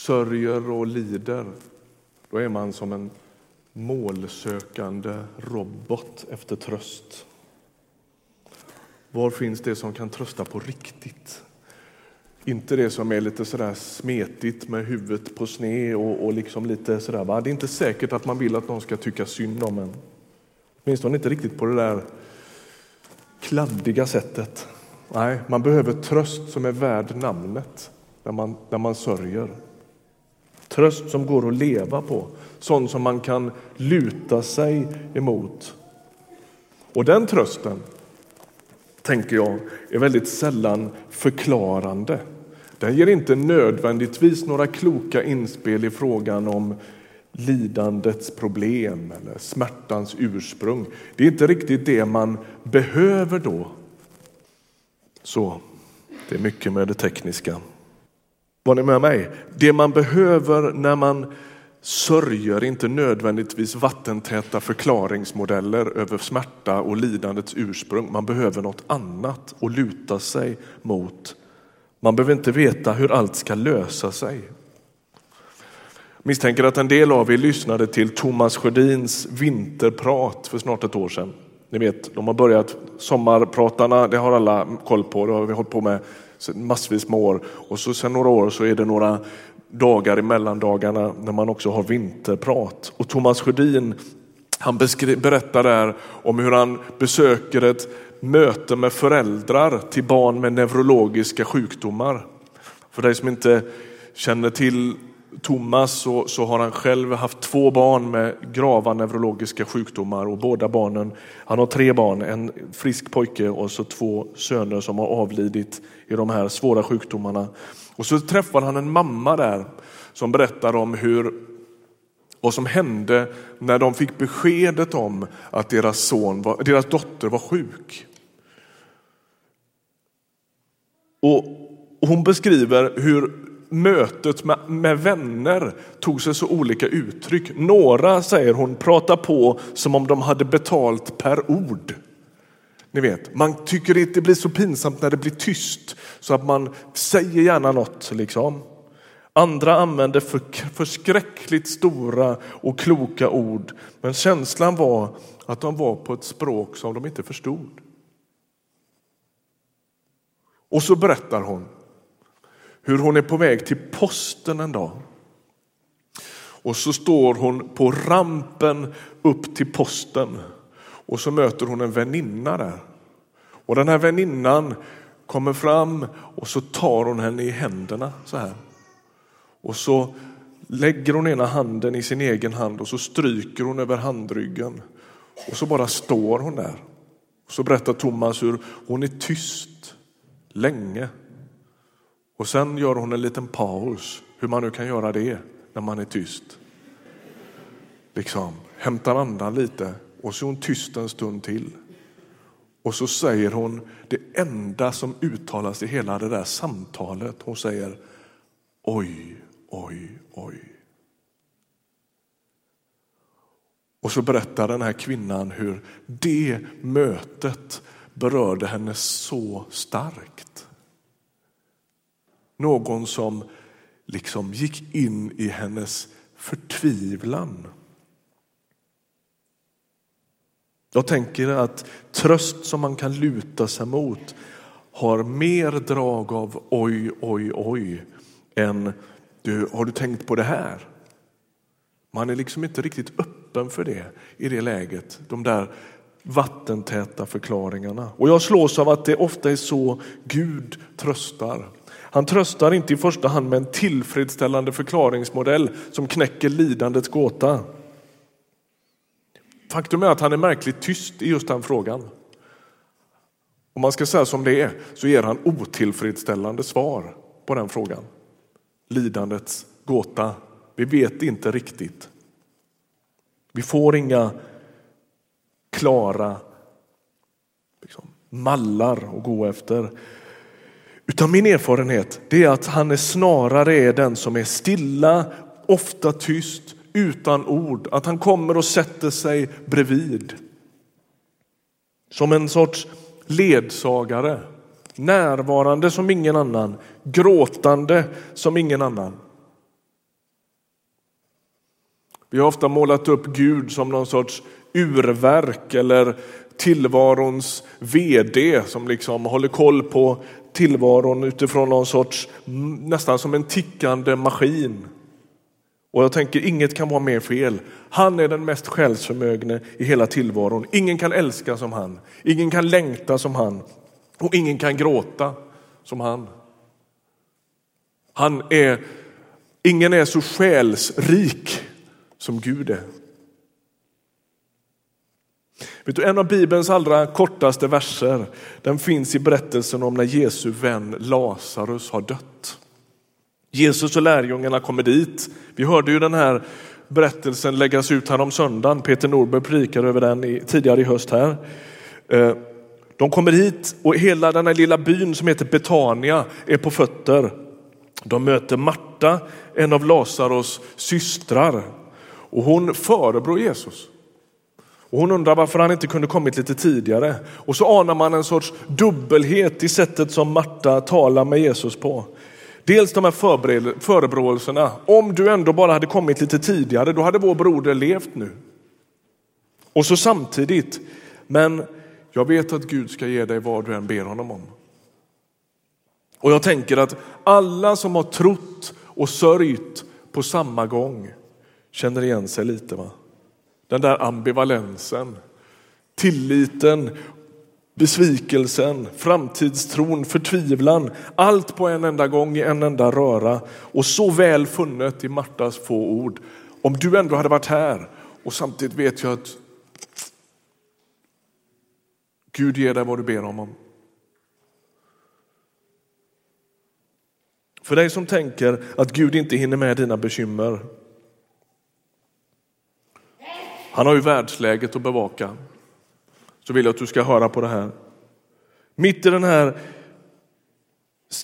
sörjer och lider, då är man som en målsökande robot efter tröst. Var finns det som kan trösta på riktigt? Inte det som är lite sådär smetigt med huvudet på sne och, och liksom lite sådär. Va? Det är inte säkert att man vill att någon ska tycka synd om en. Åtminstone inte riktigt på det där kladdiga sättet. Nej, man behöver tröst som är värd namnet när man, när man sörjer. Tröst som går att leva på, sån som man kan luta sig emot. Och den trösten, tänker jag, är väldigt sällan förklarande. Den ger inte nödvändigtvis några kloka inspel i frågan om lidandets problem eller smärtans ursprung. Det är inte riktigt det man behöver då. Så, det är mycket med det tekniska. Var ni med mig? Det man behöver när man sörjer inte nödvändigtvis vattentäta förklaringsmodeller över smärta och lidandets ursprung. Man behöver något annat att luta sig mot. Man behöver inte veta hur allt ska lösa sig. Misstänker att en del av er lyssnade till Thomas Sjödins vinterprat för snart ett år sedan. Ni vet, de har börjat, sommarpratarna, det har alla koll på, det har vi hållit på med massvis med år. Och så sen några år så är det några dagar i mellandagarna när man också har vinterprat. Och Thomas Sjödin han berättar där om hur han besöker ett möte med föräldrar till barn med neurologiska sjukdomar. För dig som inte känner till Thomas så, så, har han själv haft två barn med grava neurologiska sjukdomar och båda barnen, han har tre barn, en frisk pojke och så två söner som har avlidit i de här svåra sjukdomarna. Och så träffar han en mamma där som berättar om hur vad som hände när de fick beskedet om att deras, son var, deras dotter var sjuk. Och hon beskriver hur mötet med, med, vänner tog sig så olika uttryck. Några, säger hon, pratar på som om de hade betalt per ord. Ni vet, man tycker inte det blir så pinsamt när det blir tyst så att man säger gärna något. Liksom. Andra använde för, förskräckligt stora och kloka ord men känslan var att de var på ett språk som de inte förstod. Och så berättar hon hur hon är på väg till posten en dag. Och så står hon på rampen upp till posten och så möter hon en väninna där. Och den här väninnan kommer fram och så tar hon henne i händerna så här. Och så lägger hon ena handen i sin egen hand och så stryker hon över handryggen. Och så bara står hon där. Och så berättar Thomas hur hon är tyst länge och sen gör hon en liten paus, hur man nu kan göra det när man är tyst. Liksom, hämtar andan lite och så är hon tyst en stund till. Och så säger hon det enda som uttalas i hela det där samtalet. Hon säger oj, oj, oj. Och så berättar den här kvinnan hur det mötet berörde henne så starkt. Någon som liksom gick in i hennes förtvivlan. Jag tänker att tröst som man kan luta sig mot har mer drag av oj, oj, oj än du, har du tänkt på det här? Man är liksom inte riktigt öppen för det i det läget. De där vattentäta förklaringarna. Och jag slås av att det ofta är så Gud tröstar. Han tröstar inte i första hand med en tillfredsställande förklaringsmodell som knäcker lidandets gåta. Faktum är att han är märkligt tyst i just den frågan. Om man ska säga som det är så ger han otillfredsställande svar på den frågan. Lidandets gåta. Vi vet inte riktigt. Vi får inga klara liksom, mallar att gå efter. Utan min erfarenhet det är att han är snarare är den som är stilla, ofta tyst, utan ord. Att han kommer och sätter sig bredvid. Som en sorts ledsagare, närvarande som ingen annan, gråtande som ingen annan. Vi har ofta målat upp Gud som någon sorts urverk eller tillvarons vd som liksom håller koll på tillvaron utifrån någon sorts, nästan som en tickande maskin. Och jag tänker, inget kan vara mer fel. Han är den mest själsförmögne i hela tillvaron. Ingen kan älska som han, ingen kan längta som han och ingen kan gråta som han. Han är, ingen är så själsrik som Gud är. Vet du, en av Bibelns allra kortaste verser den finns i berättelsen om när Jesu vän Lazarus har dött. Jesus och lärjungarna kommer dit. Vi hörde ju den här berättelsen läggas ut här om söndagen. Peter Norberg predikade över den tidigare i höst här. Eh, de kommer hit och hela den här lilla byn som heter Betania är på fötter. De möter Marta, en av Lazarus systrar och hon förebrår Jesus. Och hon undrar varför han inte kunde kommit lite tidigare. Och så anar man en sorts dubbelhet i sättet som Marta talar med Jesus på. Dels de här förebråelserna. Om du ändå bara hade kommit lite tidigare, då hade vår broder levt nu. Och så samtidigt, men jag vet att Gud ska ge dig vad du än ber honom om. Och jag tänker att alla som har trott och sörjt på samma gång känner igen sig lite. va? Den där ambivalensen, tilliten, besvikelsen, framtidstron, förtvivlan. Allt på en enda gång i en enda röra och så väl funnet i Martas få ord. Om du ändå hade varit här och samtidigt vet jag att Gud ger dig vad du ber om. För dig som tänker att Gud inte hinner med dina bekymmer han har ju världsläget att bevaka. Så vill jag att du ska höra på det här. Mitt i den här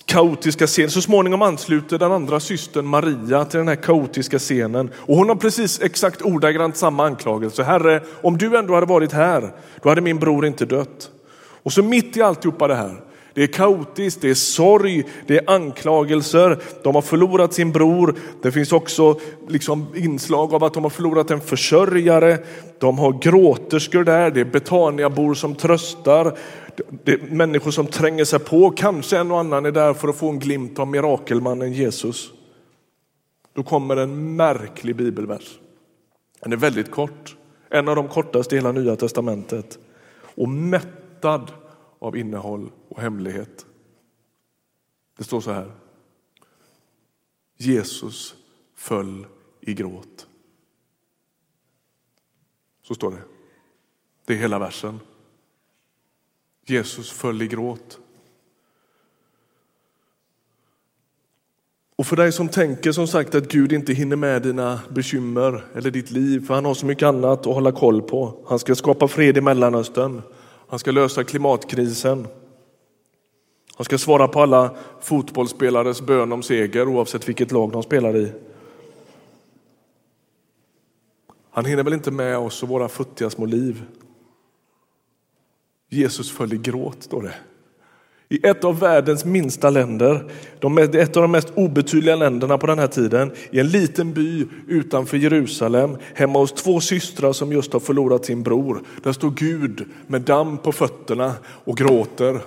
kaotiska scenen, så småningom ansluter den andra systern Maria till den här kaotiska scenen. Och hon har precis exakt ordagrant samma anklagelse. Herre, om du ändå hade varit här, då hade min bror inte dött. Och så mitt i alltihopa det här det är kaotiskt, det är sorg, det är anklagelser. De har förlorat sin bror. Det finns också liksom inslag av att de har förlorat en försörjare. De har gråterskor där, det är Betaniabor som tröstar. Det är människor som tränger sig på. Kanske en och annan är där för att få en glimt av mirakelmannen Jesus. Då kommer en märklig bibelvers. Den är väldigt kort, en av de kortaste i hela Nya testamentet och mättad av innehåll och hemlighet. Det står så här. Jesus föll i gråt. Så står det. Det är hela versen. Jesus föll i gråt. Och för dig som tänker som sagt att Gud inte hinner med dina bekymmer eller ditt liv, för han har så mycket annat att hålla koll på. Han ska skapa fred i Mellanöstern. Han ska lösa klimatkrisen. Han ska svara på alla fotbollsspelares bön om seger oavsett vilket lag de spelar i. Han hinner väl inte med oss och våra futtiga små liv. Jesus föll i gråt, står det. I ett av världens minsta länder, ett av de mest obetydliga länderna på den här tiden, i en liten by utanför Jerusalem, hemma hos två systrar som just har förlorat sin bror. Där står Gud med damm på fötterna och gråter.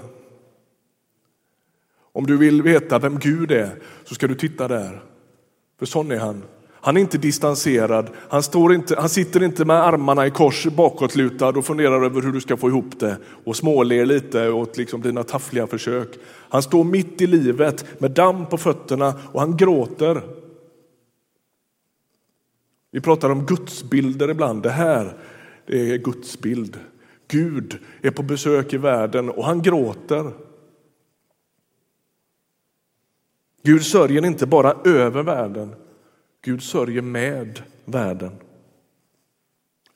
Om du vill veta vem Gud är så ska du titta där, för sån är han. Han är inte distanserad, han, står inte, han sitter inte med armarna i kors bakåtlutad och funderar över hur du ska få ihop det och småler lite åt liksom dina taffliga försök. Han står mitt i livet med damm på fötterna och han gråter. Vi pratar om gudsbilder ibland. Det här det är gudsbild. Gud är på besök i världen och han gråter. Gud sörjer inte bara över världen, Gud sörjer med världen.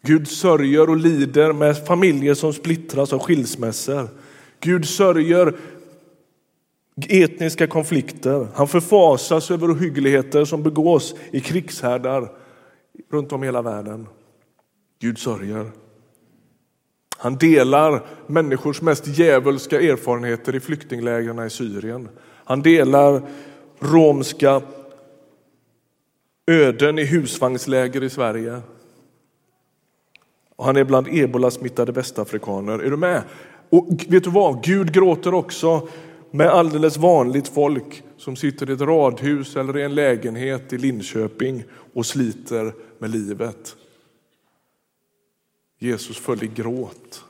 Gud sörjer och lider med familjer som splittras av skilsmässor. Gud sörjer etniska konflikter. Han förfasas över ohyggligheter som begås i krigshärdar runt om i hela världen. Gud sörjer. Han delar människors mest djävulska erfarenheter i flyktinglägren i Syrien. Han delar romska öden i husvagnsläger i Sverige. Och han är bland ebolasmittade västafrikaner. Är du med? Och vet du vad? Gud gråter också med alldeles vanligt folk som sitter i ett radhus eller i en lägenhet i Linköping och sliter med livet. Jesus föll i gråt.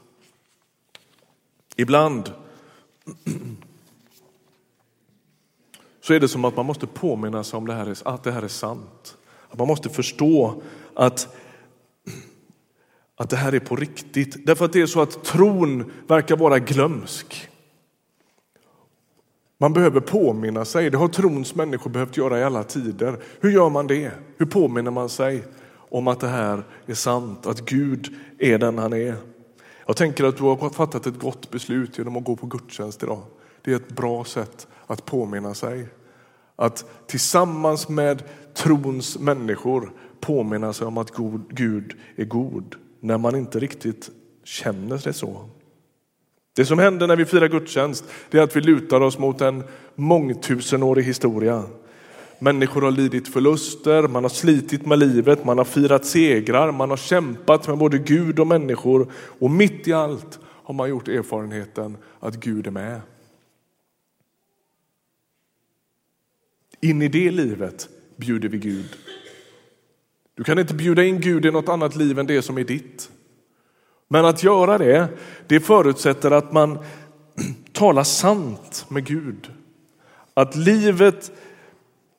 Ibland så är det som att man måste påminna sig om det här, att det här är sant. Att man måste förstå att, att det här är på riktigt. Därför att det är så att tron verkar vara glömsk. Man behöver påminna sig. Det har trons människor behövt göra i alla tider. Hur gör man det? Hur påminner man sig om att det här är sant, att Gud är den han är? Jag tänker att du har fattat ett gott beslut genom att gå på gudstjänst idag. Det är ett bra sätt att påminna sig. Att tillsammans med trons människor påminna sig om att Gud är god när man inte riktigt känner det så. Det som händer när vi firar gudstjänst är att vi lutar oss mot en mångtusenårig historia. Människor har lidit förluster, man har slitit med livet, man har firat segrar, man har kämpat med både Gud och människor och mitt i allt har man gjort erfarenheten att Gud är med. In i det livet bjuder vi Gud. Du kan inte bjuda in Gud i något annat liv än det som är ditt. Men att göra det, det förutsätter att man talar sant med Gud. Att livet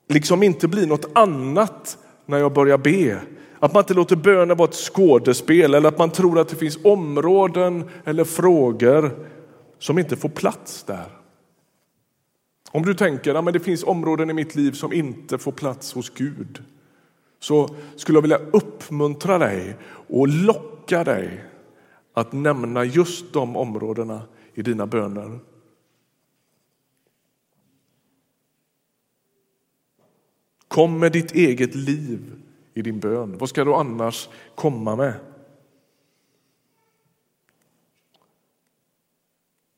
liksom inte blir något annat när jag börjar be. Att man inte låter bönen vara ett skådespel eller att man tror att det finns områden eller frågor som inte får plats där. Om du tänker att ja, det finns områden i mitt liv som inte får plats hos Gud så skulle jag vilja uppmuntra dig och locka dig att nämna just de områdena i dina böner. Kom med ditt eget liv i din bön. Vad ska du annars komma med?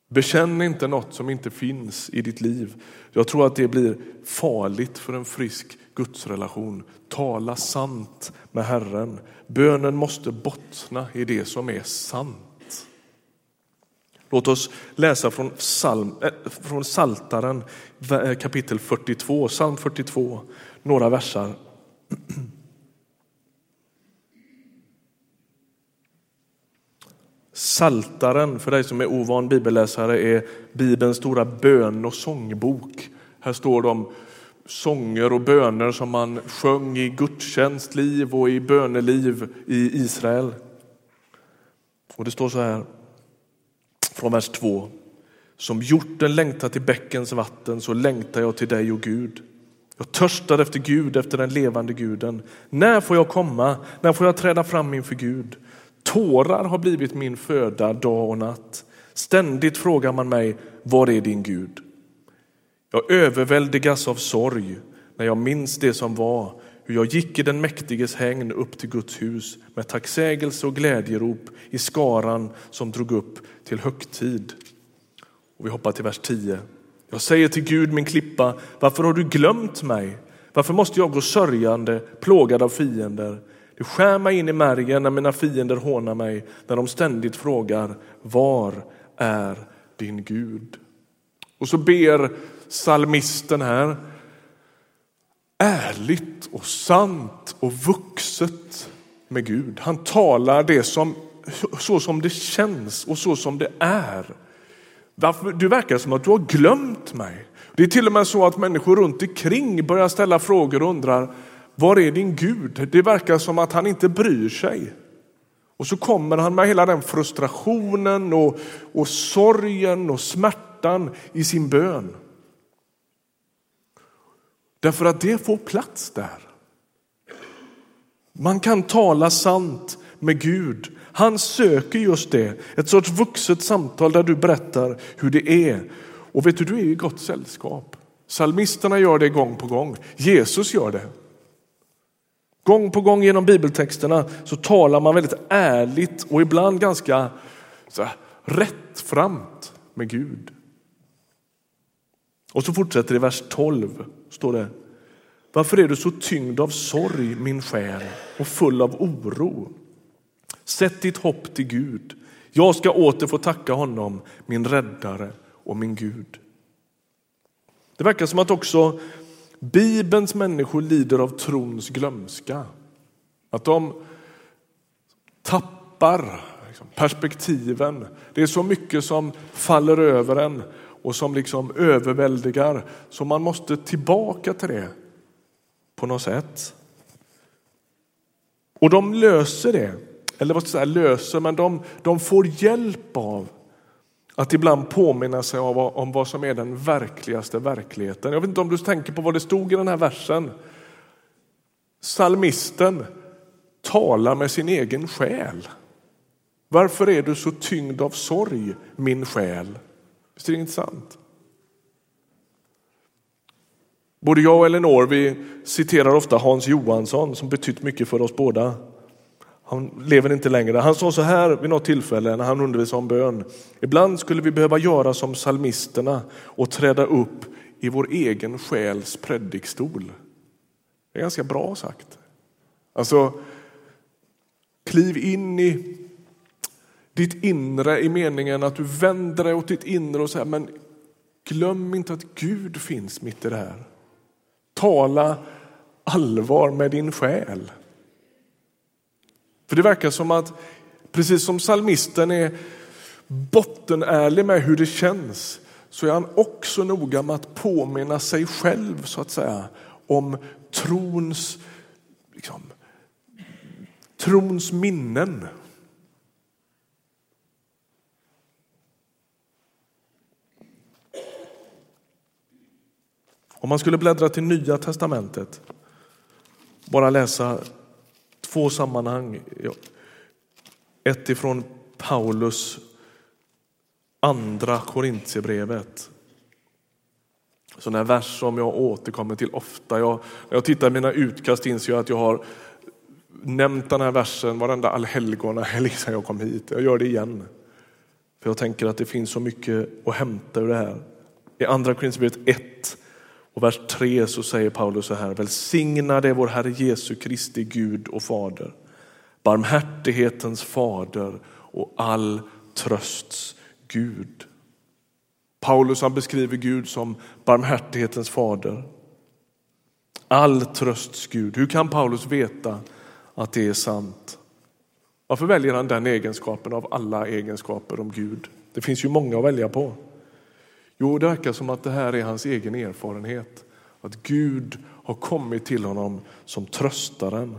Bekänn inte något som inte finns i ditt liv. Jag tror att det blir farligt för en frisk gudsrelation. Tala sant med Herren. Bönen måste bottna i det som är sant. Låt oss läsa från, psalm, äh, från Saltaren eh, kapitel 42, psalm 42, några versar. Saltaren, för dig som är ovan bibelläsare, är Bibelns stora bön och sångbok. Här står de sånger och böner som man sjöng i gudstjänstliv och i böneliv i Israel. Och det står så här från vers 2. Som hjorten längtar till bäckens vatten så längtar jag till dig, och Gud. Jag törstar efter Gud, efter den levande guden. När får jag komma? När får jag träda fram inför Gud? Tårar har blivit min föda dag och natt. Ständigt frågar man mig, var är din Gud? Jag överväldigas av sorg när jag minns det som var, hur jag gick i den mäktiges hägn upp till Guds hus med tacksägelse och glädjerop i skaran som drog upp till högtid. Och vi hoppar till vers 10. Jag säger till Gud, min klippa, varför har du glömt mig? Varför måste jag gå sörjande, plågad av fiender? Det skär mig in i märgen när mina fiender hånar mig, när de ständigt frågar, var är din Gud? Och så ber salmisten här ärligt och sant och vuxet med Gud. Han talar det som, så som det känns och så som det är. Du verkar som att du har glömt mig. Det är till och med så att människor runt omkring börjar ställa frågor och undrar var är din Gud? Det verkar som att han inte bryr sig. Och så kommer han med hela den frustrationen och, och sorgen och smärtan i sin bön. Därför att det får plats där. Man kan tala sant med Gud. Han söker just det, ett sorts vuxet samtal där du berättar hur det är. Och vet du, du är i gott sällskap. Psalmisterna gör det gång på gång. Jesus gör det. Gång på gång genom bibeltexterna så talar man väldigt ärligt och ibland ganska så här, rättframt med Gud. Och så fortsätter det i vers 12. Står det. Varför är du så tyngd av sorg, min själ, och full av oro? Sätt ditt hopp till Gud. Jag ska åter få tacka honom, min räddare och min Gud. Det verkar som att också Bibelns människor lider av trons glömska. Att de tappar liksom, perspektiven. Det är så mycket som faller över en och som liksom överväldigar så man måste tillbaka till det på något sätt. Och de löser det, eller vad ska jag säga, löser, men de, de får hjälp av att ibland påminna sig om, om vad som är den verkligaste verkligheten. Jag vet inte om du tänker på vad det stod i den här versen. Salmisten talar med sin egen själ. Varför är du så tyngd av sorg, min själ? Visst är det intressant? Både jag och Elinor vi citerar ofta Hans Johansson som betytt mycket för oss båda. Han lever inte längre. Han sa så här vid något tillfälle när han undervisade om bön. Ibland skulle vi behöva göra som salmisterna och träda upp i vår egen själs predikstol. Det är ganska bra sagt. Alltså, kliv in i ditt inre i meningen att du vänder dig åt ditt inre och säger men glöm inte att Gud finns mitt i det här. Tala allvar med din själ. För det verkar som att precis som salmisten är bottenärlig med hur det känns så är han också noga med att påminna sig själv så att säga om trons, liksom, trons minnen. Om man skulle bläddra till Nya testamentet, bara läsa två sammanhang. Ett ifrån Paulus andra Korintierbrevet. Sån här vers som jag återkommer till ofta. Jag, när jag tittar i mina utkast inser jag att jag har nämnt den här versen varenda allhelgona sedan jag kom hit. Jag gör det igen. För jag tänker att det finns så mycket att hämta ur det här. I andra Korintierbrevet 1 och vers 3 så säger Paulus så här, välsignade är vår Herre Jesu Kristi Gud och Fader, barmhärtighetens fader och all trösts Gud. Paulus han beskriver Gud som barmhärtighetens fader. All trösts Gud. Hur kan Paulus veta att det är sant? Varför väljer han den egenskapen av alla egenskaper om Gud? Det finns ju många att välja på. Jo, det verkar som att det här är hans egen erfarenhet. Att Gud har kommit till honom som tröstaren.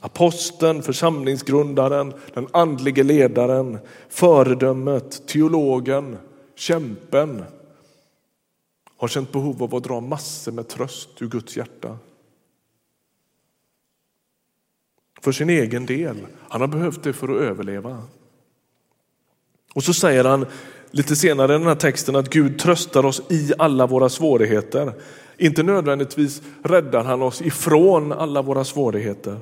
Aposteln, församlingsgrundaren, den andlige ledaren, föredömet, teologen, kämpen har känt behov av att dra massor med tröst ur Guds hjärta. För sin egen del. Han har behövt det för att överleva. Och så säger han lite senare i den här texten att Gud tröstar oss i alla våra svårigheter. Inte nödvändigtvis räddar han oss ifrån alla våra svårigheter.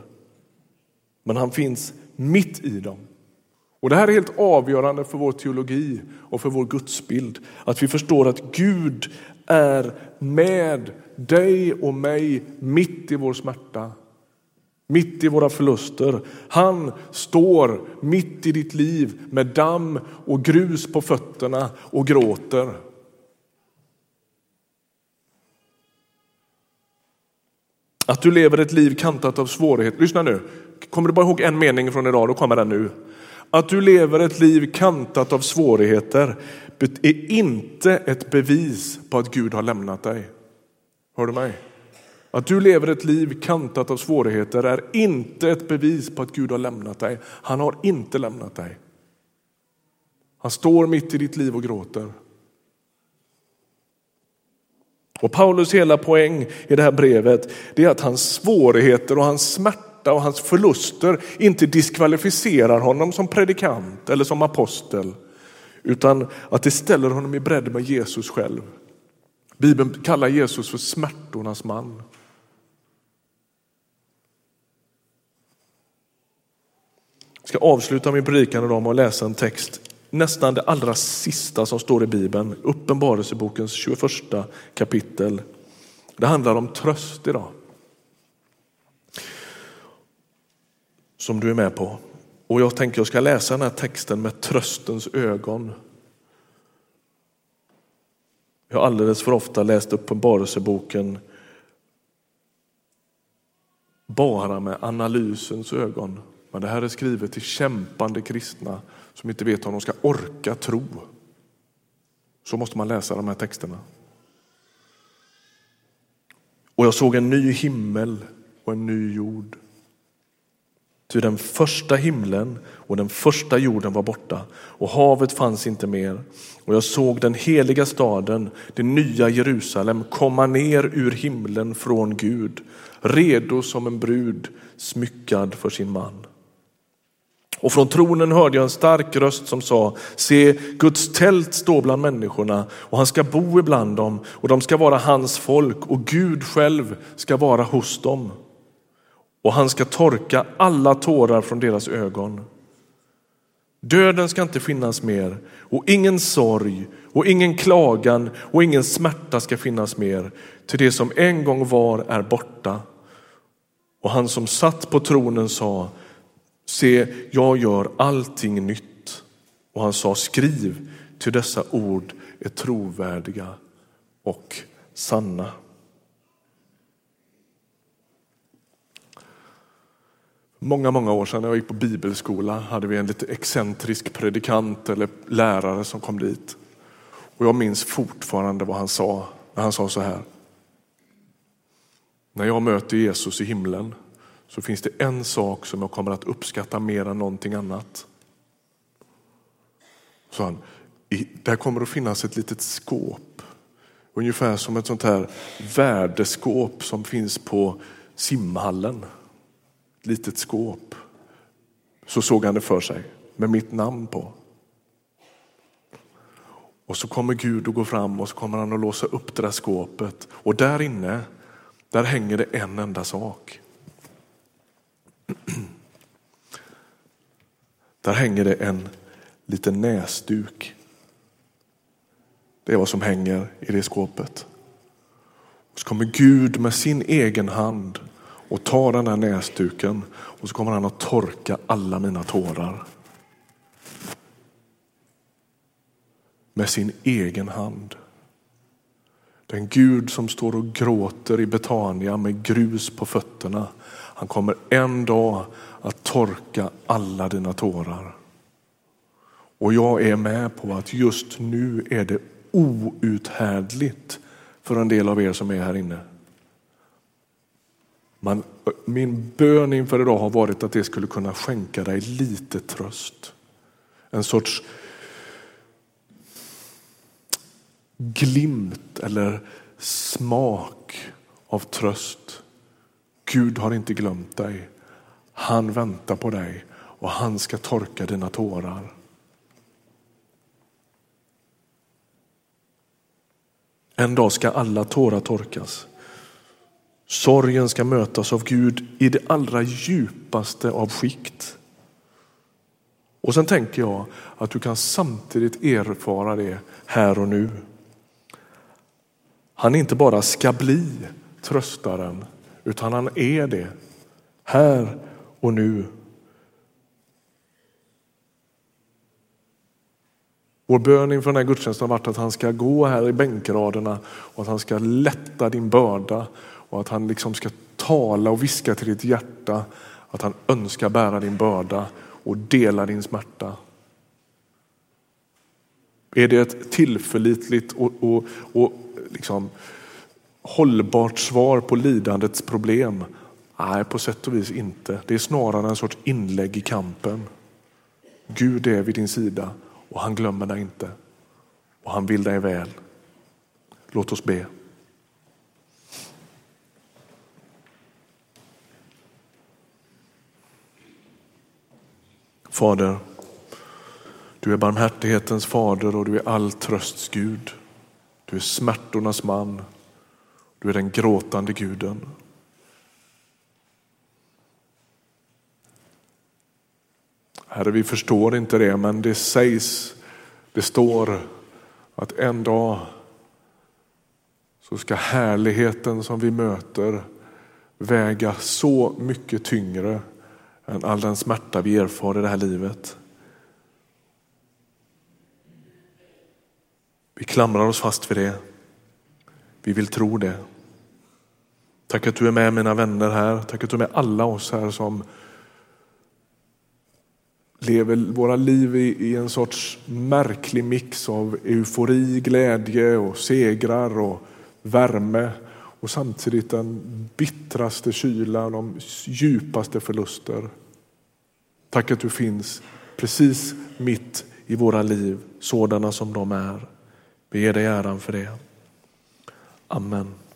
Men han finns mitt i dem. Och Det här är helt avgörande för vår teologi och för vår gudsbild. Att vi förstår att Gud är med dig och mig mitt i vår smärta mitt i våra förluster. Han står mitt i ditt liv med damm och grus på fötterna och gråter. Att du lever ett liv kantat av svårigheter. Lyssna nu. Kommer du bara ihåg en mening från idag? Då kommer den nu. Att du lever ett liv kantat av svårigheter är inte ett bevis på att Gud har lämnat dig. Hör du mig? Att du lever ett liv kantat av svårigheter är inte ett bevis på att Gud har lämnat dig. Han har inte lämnat dig. Han står mitt i ditt liv och gråter. Och Paulus hela poäng i det här brevet är att hans svårigheter och hans smärta och hans förluster inte diskvalificerar honom som predikant eller som apostel utan att det ställer honom i bredd med Jesus själv. Bibeln kallar Jesus för smärtornas man. ska avsluta min predikan idag med att läsa en text, nästan det allra sista som står i Bibeln, Uppenbarelsebokens 21 kapitel. Det handlar om tröst idag. Som du är med på. Och jag tänker jag ska läsa den här texten med tröstens ögon. Jag har alldeles för ofta läst Uppenbarelseboken bara med analysens ögon. Men det här är skrivet till kämpande kristna som inte vet om de ska orka tro. Så måste man läsa de här texterna. Och jag såg en ny himmel och en ny jord. Ty den första himlen och den första jorden var borta och havet fanns inte mer. Och jag såg den heliga staden, det nya Jerusalem, komma ner ur himlen från Gud, redo som en brud smyckad för sin man. Och från tronen hörde jag en stark röst som sa, se Guds tält står bland människorna och han ska bo ibland dem och de ska vara hans folk och Gud själv ska vara hos dem. Och han ska torka alla tårar från deras ögon. Döden ska inte finnas mer och ingen sorg och ingen klagan och ingen smärta ska finnas mer. Till det som en gång var är borta. Och han som satt på tronen sa Se, jag gör allting nytt. Och han sa skriv, till dessa ord är trovärdiga och sanna. Många, många år sedan när jag gick på bibelskola hade vi en lite excentrisk predikant eller lärare som kom dit. Och jag minns fortfarande vad han sa när han sa så här. När jag möter Jesus i himlen så finns det en sak som jag kommer att uppskatta mer än någonting annat. Så han, där kommer att finnas ett litet skåp. Ungefär som ett sånt här värdeskåp som finns på simhallen. Ett litet skåp. Så såg han det för sig med mitt namn på. Och så kommer Gud att gå fram och så kommer han att låsa upp det där skåpet. Och där inne, där hänger det en enda sak. Där hänger det en liten näsduk. Det är vad som hänger i det skåpet. Så kommer Gud med sin egen hand och tar den här näsduken och så kommer han att torka alla mina tårar. Med sin egen hand. Den Gud som står och gråter i Betania med grus på fötterna. Han kommer en dag att torka alla dina tårar. Och jag är med på att just nu är det outhärdligt för en del av er som är här inne. Man, min bön inför idag har varit att det skulle kunna skänka dig lite tröst. En sorts glimt eller smak av tröst. Gud har inte glömt dig. Han väntar på dig och han ska torka dina tårar. En dag ska alla tårar torkas. Sorgen ska mötas av Gud i det allra djupaste av skikt. Och sen tänker jag att du kan samtidigt erfara det här och nu. Han inte bara ska bli tröstaren, utan han är det här och nu. Vår bön inför den här gudstjänsten har varit att han ska gå här i bänkraderna och att han ska lätta din börda och att han liksom ska tala och viska till ditt hjärta att han önskar bära din börda och dela din smärta. Är det ett tillförlitligt och, och, och liksom hållbart svar på lidandets problem? Nej, på sätt och vis inte. Det är snarare en sorts inlägg i kampen. Gud är vid din sida och han glömmer dig inte. Och han vill dig väl. Låt oss be. Fader, du är barmhärtighetens fader och du är all trösts Gud. Du är smärtornas man. Du är den gråtande guden. Herre, vi förstår inte det, men det sägs, det står att en dag så ska härligheten som vi möter väga så mycket tyngre än all den smärta vi erfar i det här livet. Vi klamrar oss fast vid det. Vi vill tro det. Tack att du är med mina vänner här. Tack att du är med alla oss här som lever våra liv i, en sorts märklig mix av eufori, glädje och segrar och värme och samtidigt den bittraste kyla och de djupaste förluster. Tack att du finns precis mitt i våra liv, sådana som de är. Vi ger dig äran för det. Amen.